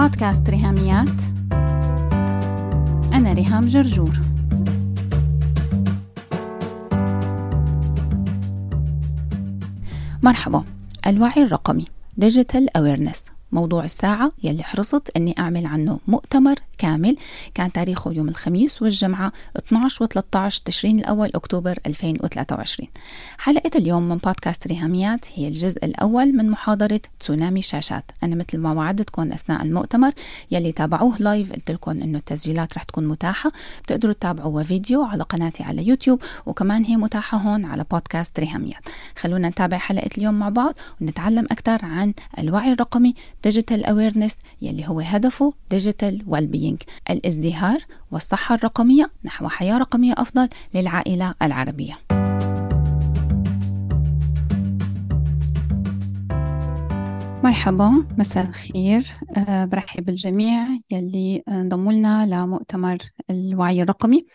بودكاست ريهاميات. أنا ريهام جرجور. مرحبا. الوعي الرقمي. Digital Awareness. موضوع الساعة يلي حرصت أني أعمل عنه مؤتمر كامل. كان تاريخه يوم الخميس والجمعة 12 و 13 تشرين الأول أكتوبر 2023 حلقة اليوم من بودكاست ريهاميات هي الجزء الأول من محاضرة تسونامي شاشات. أنا مثل ما وعدتكم أثناء المؤتمر يلي تابعوه live قلت لكم أنه التسجيلات رح تكون متاحة. بتقدروا تتابعوها فيديو على قناتي على يوتيوب وكمان هي متاحة هون على بودكاست ريهاميات. خلونا نتابع حلقة اليوم مع بعض ونتعلم أكثر عن الوعي الرقمي digital awareness يلي هو هدفه digital well-being الازدهار والصحة الرقمية نحو حياة رقمية أفضل للعائلة العربية. مرحبا مساء الخير. أه برحب بالجميع يلي انضموا لنا لمؤتمر الوعي الرقمي.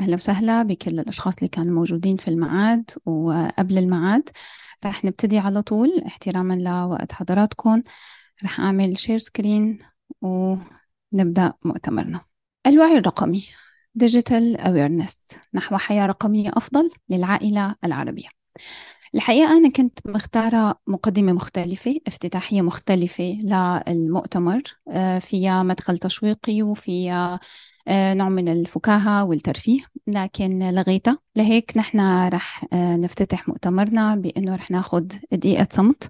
أهلا وسهلا بكل الأشخاص اللي كانوا موجودين في المعاد وقبل المعاد رح نبتدي على طول احتراما لوقت حضراتكم. رح أعمل share screen ونبدأ مؤتمرنا. الوعي الرقمي Digital Awareness نحو حياة رقمية أفضل للعائلة العربية. الحقيقة أنا كنت مختارة مقدمة مختلفة افتتاحية مختلفة للمؤتمر آه، فيها مدخل تشويقي وفيها آه، نوع من الفكاهة والترفيه. لكن لغيتها لهيك نحن رح آه، نفتتح مؤتمرنا بأنه رح ناخد دقيقة صمت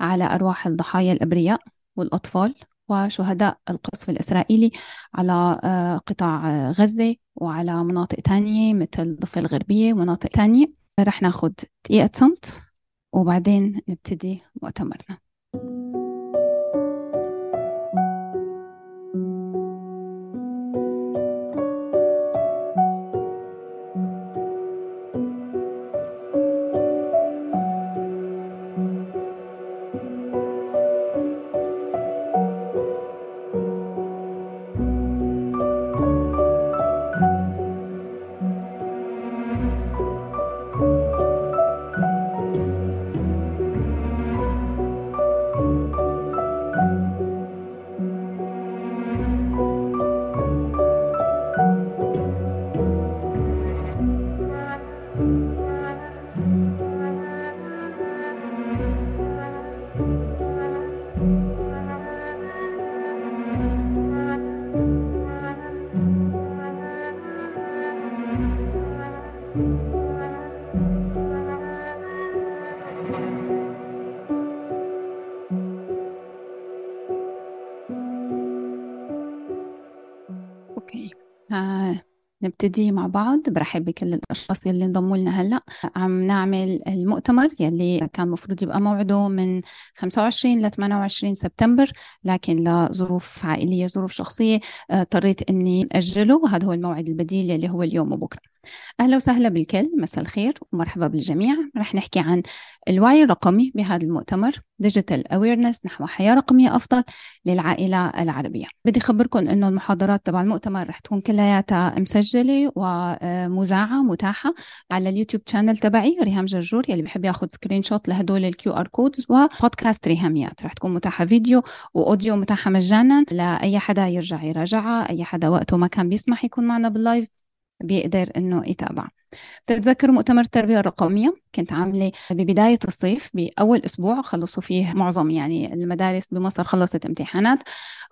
على أرواح الضحايا الأبرياء والأطفال وشهداء القصف الإسرائيلي على آه، قطاع غزة وعلى مناطق تانية مثل الضفة الغربية ومناطق تانية. رح ناخد دقيقة صمت وبعدين نبتدي مؤتمرنا. نبتدي مع بعض. برحب بكل الأشخاص يلي انضموا لنا هلأ. عم نعمل المؤتمر يلي كان مفروض يبقى موعده من 25 ل 28 سبتمبر لكن لظروف عائلية ظروف شخصية آه، اضطريت إني أجله. وهذا هو الموعد البديل يلي هو اليوم وبكرة. أهلا وسهلا بالكل مساء الخير ومرحبا بالجميع. رح نحكي عن الوعي الرقمي بهذا المؤتمر Digital Awareness نحو حياة رقمية أفضل للعائلة العربية. بدي أخبركم أنه المحاضرات تبع المؤتمر رح تكون كلياتها مسجلة ومذاعة متاحة على اليوتيوب channel تبعي ريهام جرجور يلي بحب ياخذ screenshot لهدول ال QR codes وبودكاست ريهاميات. رح تكون متاحة فيديو و audio متاحة مجانا لأي حدا يرجع يراجعها أي حدا وقته ما كان بيسمح يكون معنا بال live بيقدر إنه يتابع. بتتذكروا مؤتمر التربية الرقمية؟ كنت عاملة ببداية الصيف بأول أسبوع خلصوا فيه معظم يعني المدارس بمصر خلصت امتحانات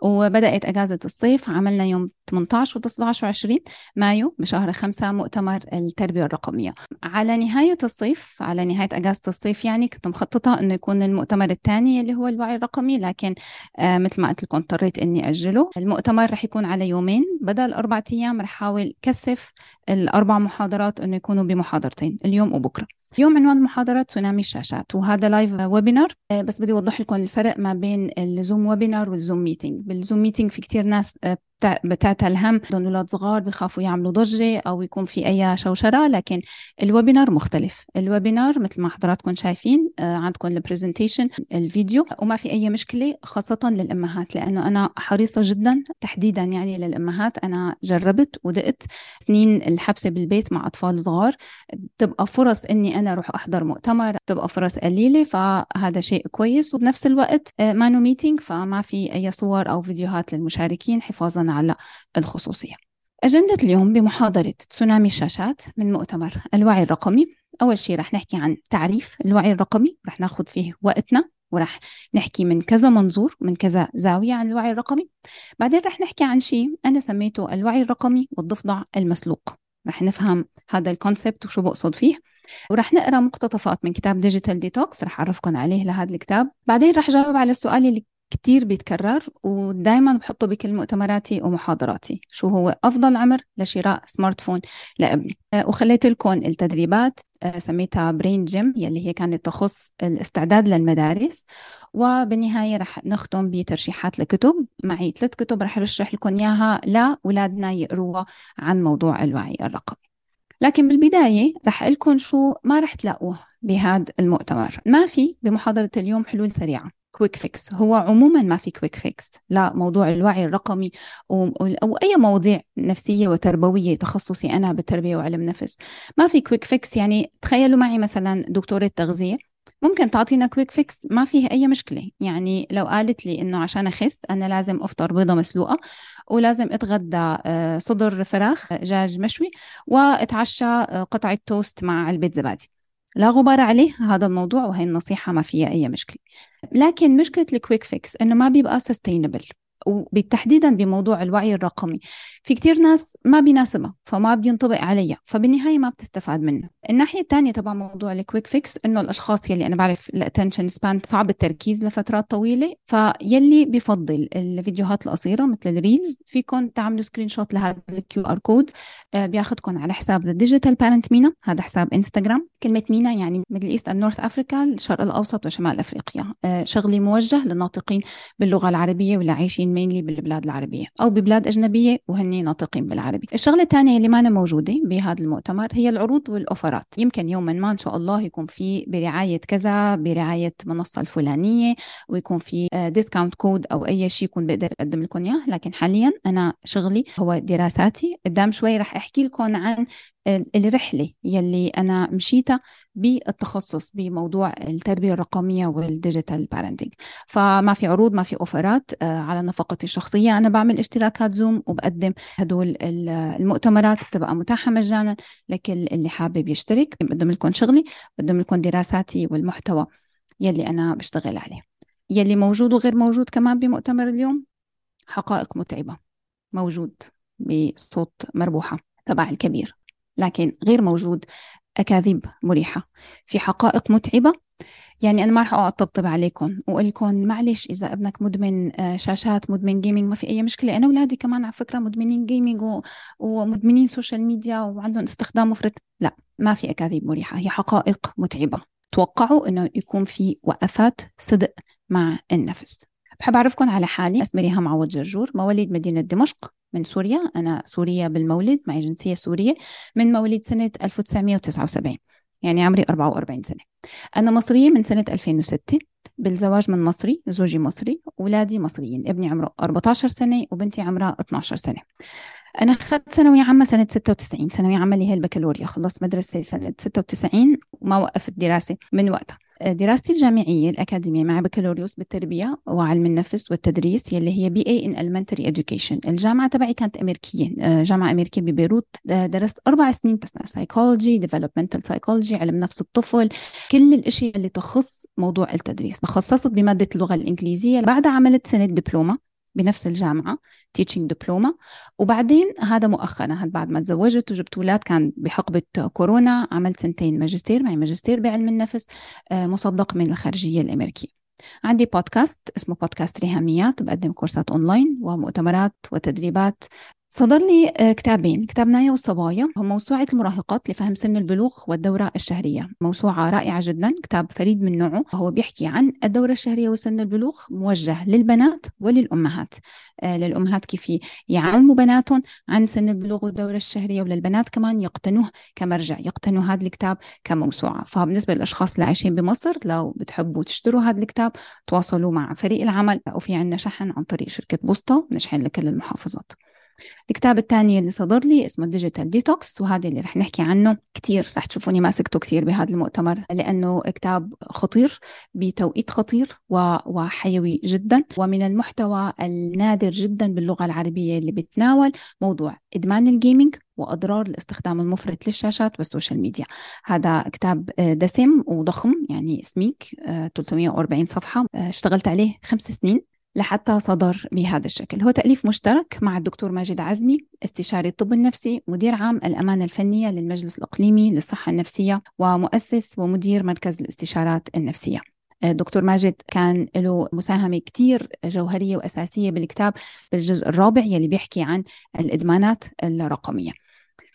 وبدأت أجازة الصيف. عملنا يوم 18 و19 و20 مايو بشهر خمسة مؤتمر التربية الرقمية. على نهاية الصيف على نهاية أجازة الصيف يعني كنت مخططة أنه يكون المؤتمر الثاني اللي هو الوعي الرقمي لكن آه مثل ما قلت لكم اضطريت أني أجله. المؤتمر رح يكون على يومين. بدل أربعة أيام رح أحاول كثف الأربع محاضرات أنه يكونوا بمحاضرتين اليوم وبكرة. اليوم عنوان المحاضرة تسونامي الشاشات وهذا live webinar بس بدي أوضح لكم الفرق ما بين ال Zoom webinar وال Zoom meeting بال Zoom meeting في كتير ناس آه، بتعتل هم أولاد صغار بخافوا يعملوا ضجة أو يكون في أي شوشرة لكن ال webinar مختلف. ال webinar مثل ما حضراتكم شايفين آه، عندكم ال presentation الفيديو وما في أي مشكلة خاصة للأمهات لأنه أنا حريصة جدا تحديدا يعني للأمهات. أنا جربت ودقت سنين الحبسة بالبيت مع أطفال صغار. بتبقى فرص إني أنا أروح أحضر مؤتمر بتبقى فرص قليلة فهذا شيء كويس. وبنفس الوقت آه، مانو meeting فما في أي صور أو فيديوهات للمشاركين حفاظا على الخصوصية. أجندة اليوم بمحاضرة تسونامي الشاشات من مؤتمر الوعي الرقمي. أول شيء رح نحكي عن تعريف الوعي الرقمي رح ناخذ فيه وقتنا ورح نحكي من كذا منظور من كذا زاوية عن الوعي الرقمي. بعدين رح نحكي عن شيء أنا سميته الوعي الرقمي والضفدع المسلوق. رح نفهم هذا ال concept وشو بقصد فيه. ورح نقرأ مقتطفات من كتاب Digital Detox رح اعرفكم عليه لهذا الكتاب. بعدين رح جاوب على السؤال اللي كتير بيتكرر ودائما بحطه بكل مؤتمراتي ومحاضراتي. شو هو؟ أفضل عمر لشراء smartphone لأبني. آه، وخليت لكم التدريبات آه، سميتها brain gym يلي هي كانت تخص الاستعداد للمدارس. وبالنهاية رح نختم بترشيحات لكتب. معي ثلاث كتب رح رشح لكم إياها لأولادنا يقروها عن موضوع الوعي الرقمي. لكن بالبداية رح لكم شو ما رح تلاقوه بهذا المؤتمر. ما في بمحاضرة اليوم حلول سريعة. quick fix هو عموما ما في quick fix لا موضوع الوعي الرقمي أو أي مواضيع نفسية وتربوية تخصصي أنا بالتربية وعلم نفس. ما في quick fix يعني تخيلوا معي مثلا دكتورة تغذية. ممكن تعطينا quick fix ما فيه أي مشكلة. يعني لو قالت لي إنه عشان أخس أنا لازم أفطر بيضة مسلوقة ولازم أتغدى آه، صدر فراخ دجاج مشوي وأتعشى آه، قطعة توست مع علبة زبادي. لا غبار عليه هذا الموضوع وهي النصيحة ما فيها أي مشكلة. لكن مشكلة ال quick fix إنه ما بيبقى sustainable وبالتحديدا بموضوع الوعي الرقمي. في كتير ناس ما بيناسبها فما بينطبق عليها فبالنهاية ما بتستفاد منه الناحية الثانية تبع موضوع ال quick fix إنه الأشخاص يلي أنا بعرف ال attention span صعب التركيز لفترات طويلة فيلي بفضل الفيديوهات القصيرة مثل ال reels فيكم تعملوا screenshot لهذا ال QR code بياخذكم على حساب The Digital Parent MENA هذا حساب انستغرام كلمة MENA يعني Middle East and North Africa الشرق الأوسط وشمال أفريقيا. آه، شغلي موجه للناطقين باللغة العربية واللي عايشين mainly بالبلاد العربية أو ببلاد أجنبية وهن ناطقين بالعربي. الشغلة الثانية اللي مانا موجودة بهذا المؤتمر هي العروض والأوفرات. يمكن يوما ما إن شاء الله يكون في برعاية كذا برعاية منصة الفلانية ويكون في discount code أو أي شيء يكون بقدر أقدم لكم إياه. لكن حاليا أنا شغلي هو دراساتي. قدام شوي رح أحكي لكم عن الرحلة يلي أنا مشيتها بالتخصص بموضوع التربية الرقمية وال digital parenting فما في عروض ما في أوفرات آه، على نفقتي الشخصية. أنا بعمل اشتراكات زوم وبقدم هدول المؤتمرات بتبقى متاحة مجانا. لكل اللي حابب يشترك بقدم لكم شغلي بقدم لكم دراساتي والمحتوى يلي أنا بشتغل عليه. يلي موجود وغير موجود كمان بمؤتمر اليوم؟ حقائق متعبة. موجود بصوت مربوحة تبع الكبير. لكن غير موجود أكاذيب مريحة. في حقائق متعبة. يعني أنا ما رح أقعد طبطب عليكم وأقول لكم معلش إذا ابنك مدمن آه، شاشات مدمن gaming ما في أي مشكلة. أنا أولادي كمان على فكرة مدمنين gaming و... ومدمنين social media وعندهم استخدام مفرط. لا ما في أكاذيب مريحة. هي حقائق متعبة. توقعوا أنه يكون في وقفات صدق مع النفس. بحب أعرفكم على حالي. اسمي ريهام عوض جرجور مواليد مدينة دمشق من سوريا. أنا سورية بالمولد معي جنسية سورية من مواليد سنة 1979 يعني عمري 44 سنة. أنا مصرية من سنة 2006 بالزواج من مصري زوجي مصري أولادي مصريين. ابني عمره 14 سنة وبنتي عمرها 12 سنة. أنا أخذت ثانوية عامة سنة 96 ثانوية عامة اللي هي البكالوريا. خلصت مدرسة سنة 96 وما وقفت دراسة من وقتها. دراستي الجامعية الأكاديمية مع بكالوريوس بالتربية وعلم النفس والتدريس يلي هي BA in elementary education. الجامعة تبعي كانت أمريكية آه، جامعة أمريكية ببيروت. درست أربع سنين سايكولوجي developmental psychology علم نفس الطفل. كل الأشياء اللي تخص موضوع التدريس تخصصت بمادة اللغة الإنجليزية. بعدها عملت سنة دبلومة. بنفس الجامعة teaching دبلومة وبعدين هذا مؤخرا هذا بعد ما تزوجت وجبت أولاد كان بحقبة كورونا عملت سنتين ماجستير معي ماجستير بعلم النفس آه، مصدق من الخارجية الأمريكية. عندي بودكاست اسمه بودكاست ريهاميات بقدم كورسات أونلاين ومؤتمرات وتدريبات صدر لي آه، كتابين كتاب نايا والصبايا هو موسوعة المراهقات لفهم سن البلوغ والدورة الشهرية. موسوعة رائعة جدا كتاب فريد من نوعه. هو بيحكي عن الدورة الشهرية وسن البلوغ موجه للبنات وللأمهات. آه للأمهات كيف يعلموا بناتهم عن سن البلوغ والدورة الشهرية وللبنات كمان يقتنوه كمرجع يقتنوا هذا الكتاب كموسوعة. فبالنسبة للأشخاص اللي عايشين بمصر لو بتحبوا تشتروا هذا الكتاب تواصلوا مع فريق العمل. وفي عندنا شحن عن طريق شركة بوسطة نشحن لكل المحافظات. الكتاب الثاني اللي صدر لي اسمه Digital Detox وهذا اللي رح نحكي عنه كثير رح تشوفوني ماسكته كثير بهذا المؤتمر لأنه كتاب خطير بتوقيت خطير وحيوي جدا. ومن المحتوى النادر جدا باللغة العربية اللي بتناول موضوع إدمان ال gaming وأضرار الاستخدام المفرط للشاشات وال social media. هذا كتاب دسم وضخم يعني سميك 340 صفحة اشتغلت عليه خمس سنين. لحتى صدر بهذا الشكل. هو تأليف مشترك مع الدكتور ماجد عزمي استشاري الطب النفسي مدير عام الأمانة الفنية للمجلس الإقليمي للصحة النفسية ومؤسس ومدير مركز الاستشارات النفسية. دكتور ماجد كان له مساهمة كتير جوهرية وأساسية بالكتاب بالجزء الرابع يلي بيحكي عن الإدمانات الرقمية.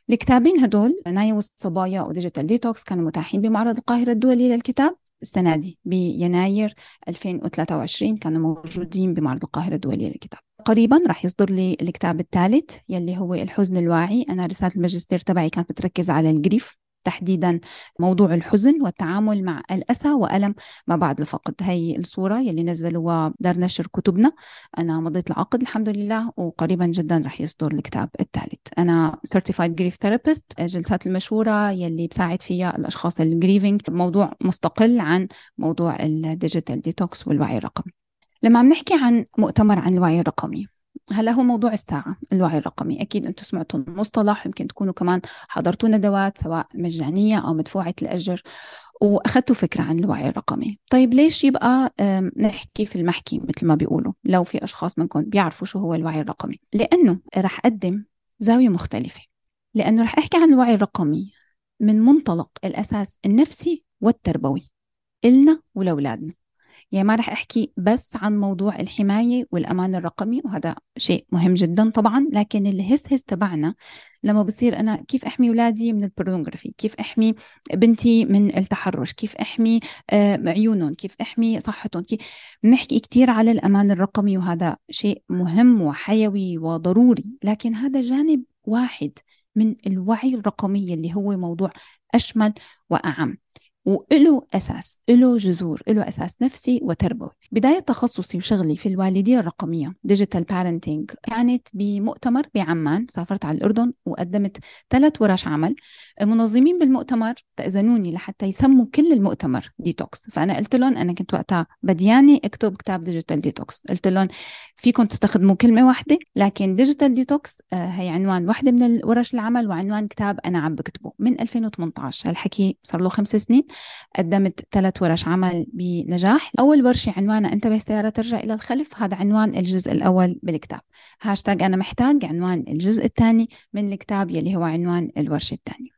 الكتابين هدول نايا والصبايا و Digital Detox كانوا متاحين بمعرض القاهرة الدولي للكتاب. السنة دي بيناير 2023 كانوا موجودين بمعرض القاهرة الدولي للكتاب. قريبا راح يصدر لي الكتاب الثالث يلي هو الحزن الواعي. أنا رسالة الماجستير تبعي كانت بتركز على ال grief. تحديدا موضوع الحزن والتعامل مع الأسى وألم ما بعد الفقد هي الصورة يلي نزلوها دار نشر كتبنا. أنا مضيت العقد الحمد لله وقريبا جدا رح يصدر الكتاب الثالث. أنا Certified Grief Therapist جلسات المشورة يلي بساعد فيها الأشخاص ال grieving موضوع مستقل عن موضوع ال digital detox والوعي الرقمي. لما عم نحكي عن مؤتمر عن الوعي الرقمي هلا هو موضوع الساعة الوعي الرقمي. أكيد أنتم سمعتوا المصطلح يمكن تكونوا كمان حضرتوا ندوات سواء مجانية أو مدفوعة الأجر وأخذتوا فكرة عن الوعي الرقمي. طيب ليش يبقى نحكي في المحكي مثل ما بيقولوا لو في أشخاص منكم بيعرفوا شو هو الوعي الرقمي؟ لأنه رح أقدم زاوية مختلفة. لأنه رح أحكي عن الوعي الرقمي من منطلق الأساس النفسي والتربوي إلنا ولأولادنا. يعني ما رح أحكي بس عن موضوع الحماية والأمان الرقمي وهذا شيء مهم جدا طبعا لكن الهس هس تبعنا لما بصير أنا كيف أحمي أولادي من البورنوغرافي؟ كيف أحمي بنتي من التحرش؟ كيف أحمي آه، عيونهم؟ كيف أحمي صحتهم؟ كيف بنحكي كثير على الأمان الرقمي وهذا شيء مهم وحيوي وضروري لكن هذا جانب واحد من الوعي الرقمي اللي هو موضوع أشمل وأعم. وله أساس له جذور له أساس نفسي وتربوي. بداية تخصصي وشغلي في الوالدية الرقمية digital parenting كانت بمؤتمر بعمان سافرت على الأردن وقدمت ثلاث ورش عمل. المنظمين بالمؤتمر استأذنوني لحتى يسموا كل المؤتمر ديتوكس فأنا قلت لهم أنا كنت وقتها بديانة اكتب كتاب Digital Detox قلت لهم فيكم تستخدموا كلمة واحدة؟ لكن Digital Detox آه، هي عنوان واحدة من الورش العمل وعنوان كتاب أنا عم بكتبه من 2018 هالحكي صار له خمس سنين. قدمت ثلاث ورش عمل بنجاح. أول ورشة عنوانها انتبه السيارة ترجع إلى الخلف هذا عنوان الجزء الأول بالكتاب. هاشتاج أنا محتاج عنوان الجزء الثاني من الكتاب يلي هو عنوان الورشة الثانية.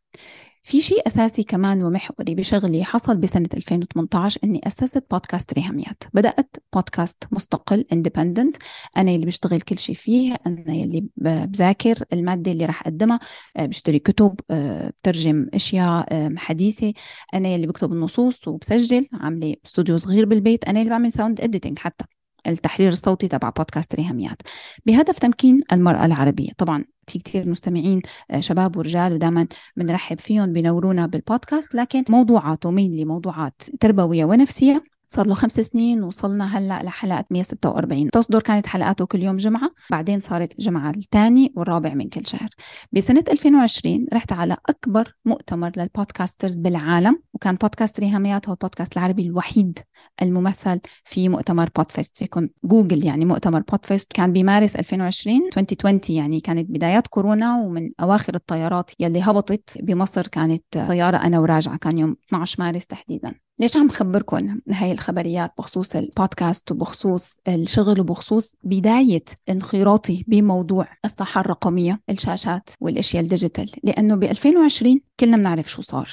في شيء أساسي كمان ومحوري بشغلي حصل بسنة 2018 أني أسست بودكاست ريهاميات. بدأت بودكاست مستقل independent أنا اللي بشتغل كل شيء فيه أنا اللي بذاكر المادة اللي راح أقدمها آه، بشتري كتب آه، بترجم أشياء آه، حديثة. أنا اللي بكتب النصوص وبسجل عاملة استوديو صغير بالبيت. أنا اللي بعمل sound editing حتى. التحرير الصوتي تبع بودكاست ريهاميات. بهدف تمكين المرأة العربية. طبعا في كثير مستمعين آه، شباب ورجال ودائما بنرحب فيهم بنورونا بالبودكاست لكن موضوعاته mainly موضوعات تربوية ونفسية صار له خمس سنين وصلنا هلأ لحلقة 146 تصدر كانت حلقاته كل يوم جمعة بعدين صارت جمعة الثاني والرابع من كل شهر. بسنة 2020 رحت على أكبر مؤتمر لل podcasters بالعالم وكان بودكاست ريهاميات هو البودكاست العربي الوحيد الممثل في مؤتمر Podfest فيكم تجوجلوا يعني مؤتمر Podfest كان بمارس 2020 2020 يعني كانت بدايات كورونا ومن أواخر الطيارات يلي هبطت بمصر كانت طيارتي أنا وراجعة كان يوم 12 مارس تحديدا. ليش عم بخبركم هاي الخبريات بخصوص البودكاست وبخصوص الشغل وبخصوص بداية انخراطي بموضوع الصحة الرقمية الشاشات والأشياء ال digital؟ لأنه ب 2020 كلنا بنعرف شو صار.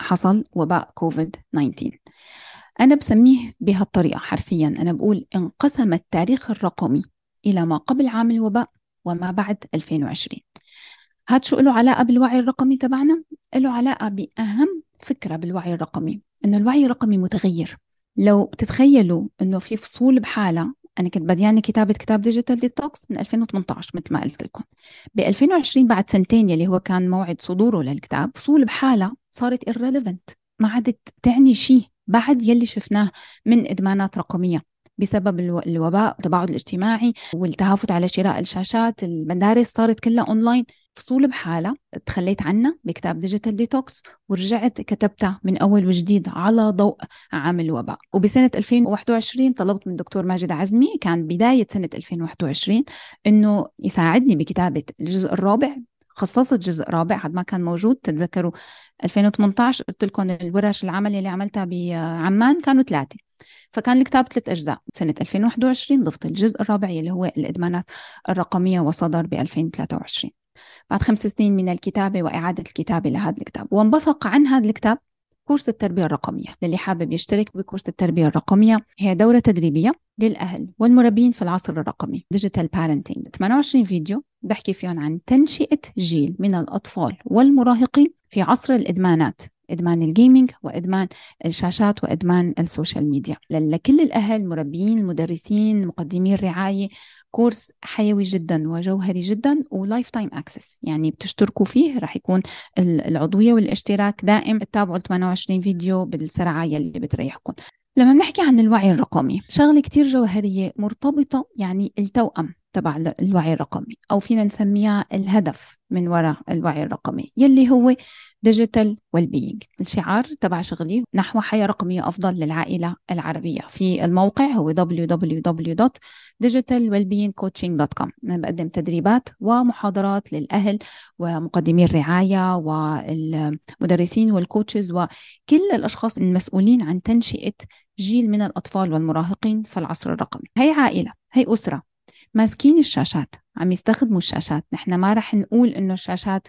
حصل وباء كوفيد 19 أنا بسميه بهالطريقة حرفيا. أنا بقول انقسم التاريخ الرقمي إلى ما قبل عام الوباء وما بعد 2020 هاد شو له علاقة بالوعي الرقمي تبعنا؟ له علاقة بأهم فكرة بالوعي الرقمي إنه الوعي الرقمي متغير. لو بتتخيلوا إنه في فصول بحالة أنا كنت بديانة كتابة كتاب Digital Detox من 2018 مثل ما قلت لكم. ب 2020 بعد سنتين يلي هو كان موعد صدوره للكتاب فصول بحالها صارت irrelevant ما عادت تعني شيء بعد يلي شفناه من إدمانات رقمية بسبب الوباء والتباعد الاجتماعي والتهافت على شراء الشاشات المدارس صارت كلها أونلاين فصول بحالها تخليت عنها بكتاب Digital Detox ورجعت كتبتها من أول وجديد على ضوء عام الوباء. وبسنة 2021 طلبت من دكتور ماجد عزمي كان بداية سنة 2021 إنه يساعدني بكتابة الجزء الرابع خصصت جزء رابع حد ما كان موجود تتذكروا 2018 قلت لكم الورش العمل اللي عملتها بعمان كانوا ثلاثة. فكان الكتاب ثلاث أجزاء سنة 2021 ضفت الجزء الرابع اللي هو الإدمانات الرقمية وصدر ب 2023 بعد خمس سنين من الكتابة وإعادة الكتابة لهذا الكتاب وانبثق عن هذا الكتاب course التربية الرقمية. للي حابب يشترك ب course التربية الرقمية هي دورة تدريبية للأهل والمربين في العصر الرقمي digital parenting 28 فيديو بحكي فيهم عن تنشئة جيل من الأطفال والمراهقين في عصر الإدمانات إدمان ال gaming وإدمان الشاشات وإدمان ال social media. لكل الأهل مربيين المدرسين مقدمي الرعاية course حيوي جدا وجوهري جدا و lifetime access يعني بتشتركوا فيه رح يكون العضوية والاشتراك دائم. تتابعوا 28 فيديو بالسرعة يلي بتريحكم لما بنحكي عن الوعي الرقمي شغلة كتير جوهرية مرتبطة يعني التوأم. تبع الوعي الرقمي أو فينا نسميها الهدف من وراء الوعي الرقمي يلي هو digital well being الشعار تبع شغلي نحو حياة رقمية أفضل للعائلة العربية. في الموقع هو www.digitalwellbeingcoaching.com أنا بقدم تدريبات ومحاضرات للأهل ومقدمي الرعاية والمدرسين والكوتشز وكل الأشخاص المسؤولين عن تنشئة جيل من الأطفال والمراهقين في العصر الرقمي. هي عائلة هي أسرة ماسكين الشاشات عم يستخدموا الشاشات. نحن ما رح نقول إنه الشاشات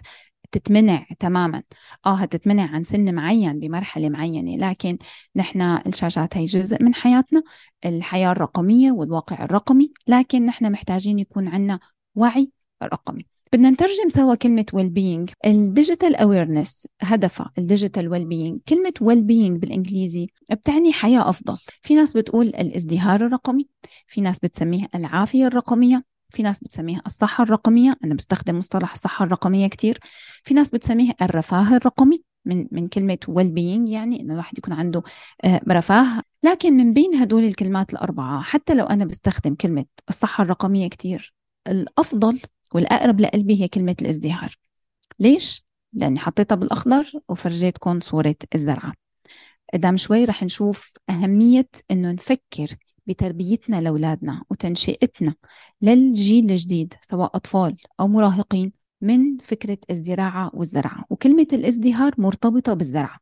تتمنع تماما. آه هتتمنع عن سن معين بمرحلة معينة لكن نحن الشاشات هي جزء من حياتنا. الحياة الرقمية والواقع الرقمي لكن نحن محتاجين يكون عندنا وعي رقمي. بدنا نترجم سوا كلمة well being ال digital awareness هدفها ال digital well being كلمة well being بالإنجليزي بتعني حياة أفضل. في ناس بتقول الازدهار الرقمي في ناس بتسميه العافية الرقمية في ناس بتسميها الصحة الرقمية. أنا بستخدم مصطلح الصحة الرقمية كتير. في ناس بتسميه الرفاه الرقمي. من من كلمة well being يعني إنه الواحد يكون عنده آه، رفاه. لكن من بين هدول الكلمات الأربعة حتى لو أنا بستخدم كلمة الصحة الرقمية كتير الأفضل والأقرب لقلبي هي كلمة الازدهار. ليش؟ لأني حطيتها بالأخضر وفرجيتكم صورة الزرعة. قدام شوي رح نشوف أهمية إنه نفكر بتربيتنا لأولادنا وتنشئتنا للجيل الجديد سواء أطفال أو مراهقين من فكرة الزراعة والزرعة. وكلمة الازدهار مرتبطة بالزرعة.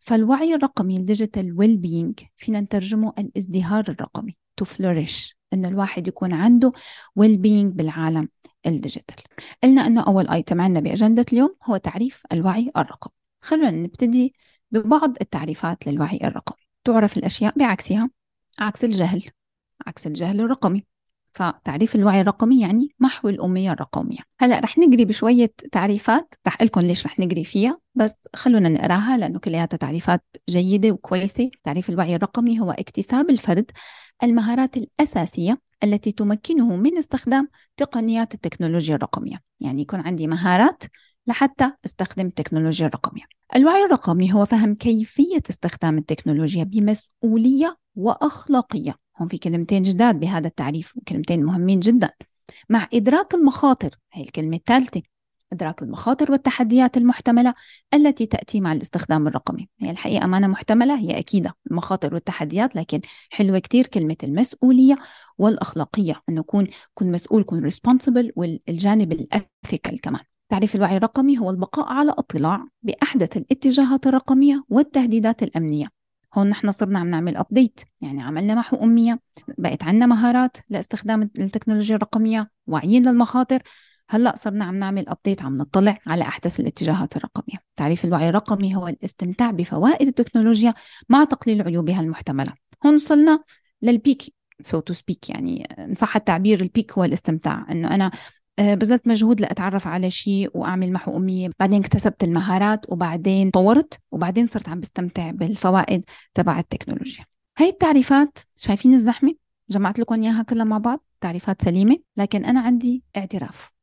فالوعي الرقمي ال digital well-being فينا نترجمه الازدهار الرقمي to flourish إنه الواحد يكون عنده well-being بالعالم. ال digital. قلنا إنه أول item عندنا بأجندة اليوم هو تعريف الوعي الرقمي. خلونا نبتدي ببعض التعريفات للوعي الرقمي. تعرف الأشياء بعكسها عكس الجهل عكس الجهل الرقمي. فتعريف الوعي الرقمي يعني محو الأمية الرقمية. هلا رح نقري بشوية تعريفات. رح قل لكم ليش رح نقري فيها بس خلونا نقراها لأنه كلياتها تعريفات جيدة وكويسة. تعريف الوعي الرقمي هو اكتساب الفرد المهارات الأساسية التي تمكنه من استخدام تقنيات التكنولوجيا الرقمية. يعني يكون عندي مهارات لحتى استخدم التكنولوجيا الرقمية. الوعي الرقمي هو فهم كيفية استخدام التكنولوجيا بمسؤولية وأخلاقية. هون في كلمتين جداد بهذا التعريف وكلمتين مهمين جدا. مع إدراك المخاطر هي الكلمة الثالثة إدراك المخاطر والتحديات المحتملة التي تأتي مع الاستخدام الرقمي. هي الحقيقة ما أنا محتملة هي أكيدة. المخاطر والتحديات لكن حلوة كتير كلمة المسؤولية والأخلاقية أنه يكون كن مسؤول كن responsible والجانب ال ethical كمان. تعريف الوعي الرقمي هو البقاء على اطلاع بأحدث الاتجاهات الرقمية والتهديدات الأمنية. هون نحن صرنا عم نعمل update يعني عملنا محو أمية بقت عندنا مهارات لاستخدام التكنولوجيا الرقمية واعيين للمخاطر. هلأ صرنا عم نعمل update عم نطلع على احدث الاتجاهات الرقمية. تعريف الوعي الرقمي هو الاستمتاع بفوائد التكنولوجيا مع تقليل عيوبها المحتملة. هون وصلنا لل peak so to speak يعني إن صح التعبير ال peak هو الاستمتاع. إنه أنا آه، بذلت مجهود لأتعرف على شيء وأعمل محو أمية بعدين اكتسبت المهارات وبعدين طورت وبعدين صرت عم بستمتع بالفوائد تبع التكنولوجيا. هاي التعريفات شايفين الزحمة؟ جمعت لكم إياها كلها مع بعض؟ تعريفات سليمة لكن أنا عندي اعتراف.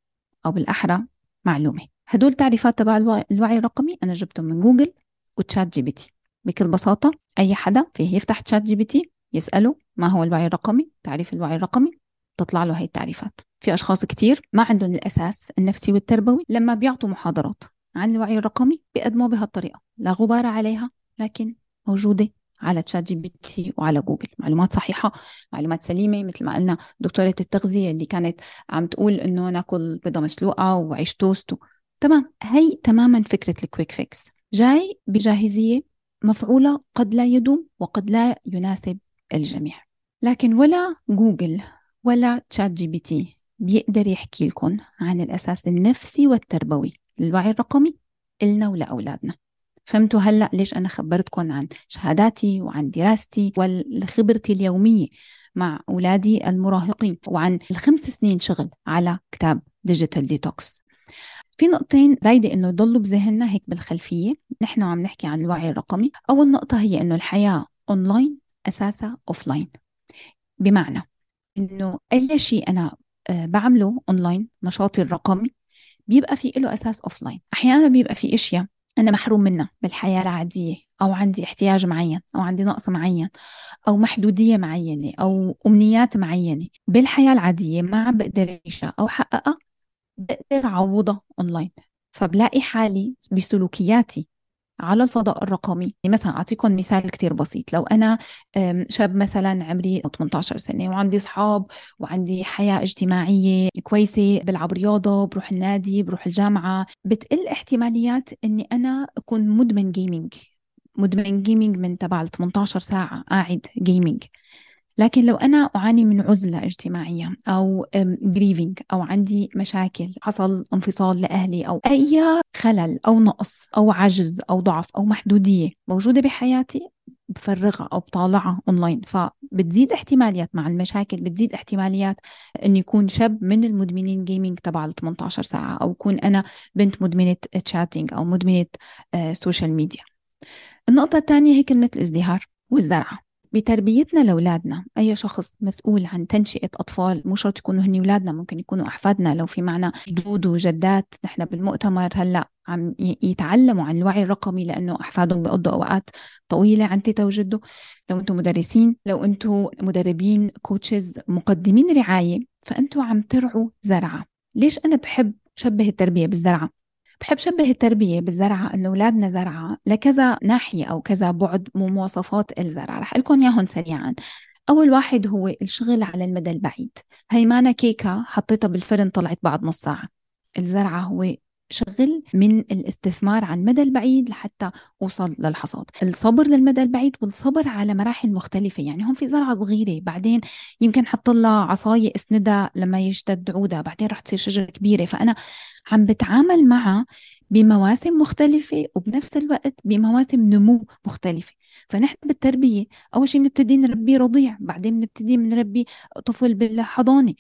أو بالأحرى معلومة. هدول تعريفات تبع الوعي الرقمي أنا جبتهم من جوجل وتشات جي بي تي. بكل بساطة أي حدا فيه يفتح تشات جي بي تي يسأله ما هو الوعي الرقمي تعريف الوعي الرقمي تطلع له هي التعريفات. في أشخاص كتير ما عندهم الأساس النفسي والتربوي لما بيعطوا محاضرات عن الوعي الرقمي بيقدموه بهالطريقة. لا غبار عليها لكن موجودة على تشات جي بي تي وعلى جوجل. معلومات صحيحة معلومات سليمة مثل ما قلنا دكتورة التغذية اللي كانت عم تقول إنه ناكل بيضة مسلوقة وعيش توست تمام هي تماما فكرة ال quick fix جاي بجاهزية مفعولة قد لا يدوم وقد لا يناسب الجميع. لكن ولا جوجل ولا تشات جي بي تي بيقدر يحكي لكم عن الأساس النفسي والتربوي. للوعي الرقمي إلنا ولأولادنا. فهمتوا هلأ ليش أنا خبرتكم عن شهاداتي وعن دراستي وخبرتي اليومية مع أولادي المراهقين وعن الخمس سنين شغل على كتاب digital detox في نقطتين رايدة إنه يضلوا بذهننا هيك بالخلفية. نحن عم نحكي عن الوعي الرقمي. أول نقطة هي إنه الحياة أونلاين أساسها offline بمعنى إنه أي شيء أنا آه، بعمله أونلاين نشاطي الرقمي بيبقى في له أساس offline أحيانا بيبقى في أشياء أنا محروم منها بالحياة العادية أو عندي احتياج معين أو عندي نقص معين أو محدودية معينة أو أمنيات معينة. بالحياة العادية ما عم بقدر أعيشها أو حققها بقدر أعوضها أونلاين فبلاقي حالي بسلوكياتي. على الفضاء الرقمي. يعني مثلا أعطيكم مثال كتير بسيط. لو أنا شاب مثلا عمري 18 سنة وعندي أصحاب وعندي حياة اجتماعية كويسة بلعب رياضة بروح النادي بروح الجامعة بتقل احتماليات أني أنا أكون مدمن جيمنج مدمن gaming من تبع 18 ساعة قاعد gaming لكن لو أنا أعاني من عزلة اجتماعية أو grieving أو عندي مشاكل حصل انفصال لأهلي أو أي خلل أو نقص أو عجز أو ضعف أو محدودية موجودة بحياتي بفرغها أو بطالعها أونلاين فبتزيد احتماليات مع المشاكل بتزيد احتماليات أن يكون شاب من المدمنين gaming تبع ال 18 ساعة أو يكون أنا بنت مدمنة chatting أو مدمنة social media النقطة الثانية هي كلمة الازدهار والزرعة. بتربيتنا لأولادنا. أي شخص مسؤول عن تنشئة أطفال مو شرط يكونوا هن أولادنا ممكن يكونوا أحفادنا. لو في معنا جدود وجدات نحن بالمؤتمر هلأ عم يتعلموا عن الوعي الرقمي لأنه أحفادهم بيقضوا أوقات طويلة عن تيتا وجده. لو أنتم مدرسين لو أنتم مدربين coaches مقدمين رعاية فانتم عم ترعوا زرعة. ليش أنا بحب شبه التربية بالزرعة؟ بحب شبه التربية بالزرعة أنه أولادنا زرعة لكذا ناحية أو كذا بعد مواصفات الزرعة. رح لكم إياهم سريعا. أول واحد هو الشغل على المدى البعيد. هي مانا كيكة حطيتها بالفرن طلعت بعد نص ساعة. الزرعة هو شغل من الاستثمار على المدى البعيد لحتى أوصل للحصاد. الصبر للمدى البعيد والصبر على مراحل مختلفة يعني هم في زرعة صغيرة بعدين يمكن حط لها عصاية اسندها لما يشتد عودها بعدين رح تصير شجرة كبيرة. فأنا عم بتعامل معها بمواسم مختلفة وبنفس الوقت بمواسم نمو مختلفة. فنحن بالتربية أول شيء بنبتدي نربي رضيع بعدين بنبتدي بنربي طفل بالحضانة.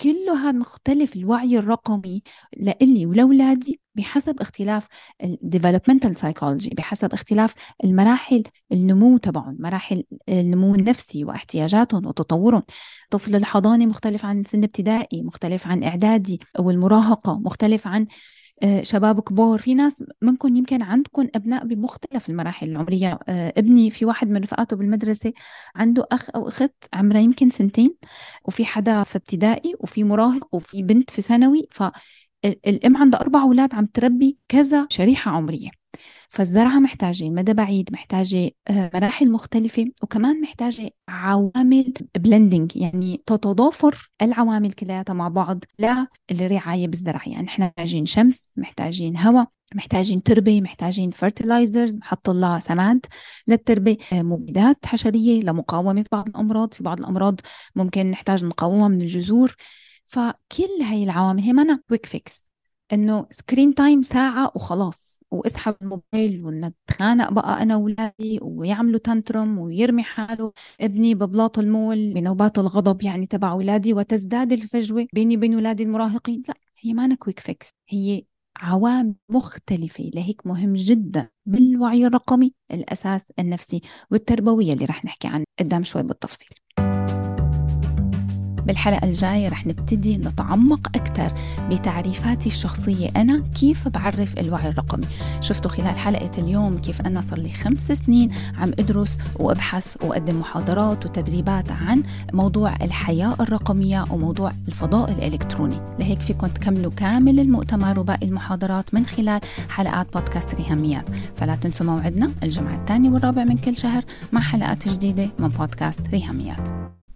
كله هذا مختلف الوعي الرقمي لإلي ولأولادي بحسب اختلاف ال developmental psychology بحسب اختلاف المراحل النمو تبعهم مراحل النمو النفسي واحتياجاتهم وتطورهم. طفل الحضانة مختلف عن سن ابتدائي مختلف عن إعدادي أو المراهقة مختلف عن شباب كبار. في ناس منكم يمكن عندكم أبناء بمختلف المراحل العمرية. آه، ابني في واحد من رفقاته بالمدرسة عنده أخ أو أخت عمرها يمكن سنتين وفي حدا في ابتدائي وفي مراهق وفي بنت في ثانوي. فالأم عندها أربع أولاد عم تربي كذا شريحة عمرية. فالزرعة محتاجة مدى بعيد محتاجة آه، مراحل مختلفة وكمان محتاجة عوامل blending يعني تتضافر العوامل كلياتها مع بعض للرعاية بالزرع يعني إحنا محتاجين شمس محتاجين هواء محتاجين تربة محتاجين fertilizers نحط لها سماد للتربة آه، مبيدات حشرية لمقاومة بعض الأمراض. في بعض الأمراض ممكن نحتاج نقاومها من الجذور. فكل هاي العوامل هي مانا quick fix إنه screen time ساعة وخلاص. واسحب الموبايل ونتخانق بقى أنا واولادي ويعملوا tantrum ويرمي حاله. ابني ببلاط المول بنوبات الغضب يعني تبع اولادي وتزداد الفجوة بيني وبين اولادي المراهقين. لا هي ما quick fix هي عوامل مختلفة لهيك مهم جدا بالوعي الرقمي الأساس النفسي والتربوية اللي رح نحكي عنه قدام شوي بالتفصيل. بالحلقة الجاية رح نبتدي نتعمق أكثر بتعريفاتي الشخصية أنا كيف بعرف الوعي الرقمي شفتوا خلال حلقة اليوم كيف أنا صار لي خمس سنين عم أدرس وأبحث وأقدم محاضرات وتدريبات عن موضوع الحياة الرقمية وموضوع الفضاء الإلكتروني. لهيك فيكم تكملوا كامل المؤتمر وباقي المحاضرات من خلال حلقات بودكاست ريهاميات. فلا تنسوا موعدنا الجمعة الثاني والرابع من كل شهر مع حلقات جديدة من بودكاست ريهاميات.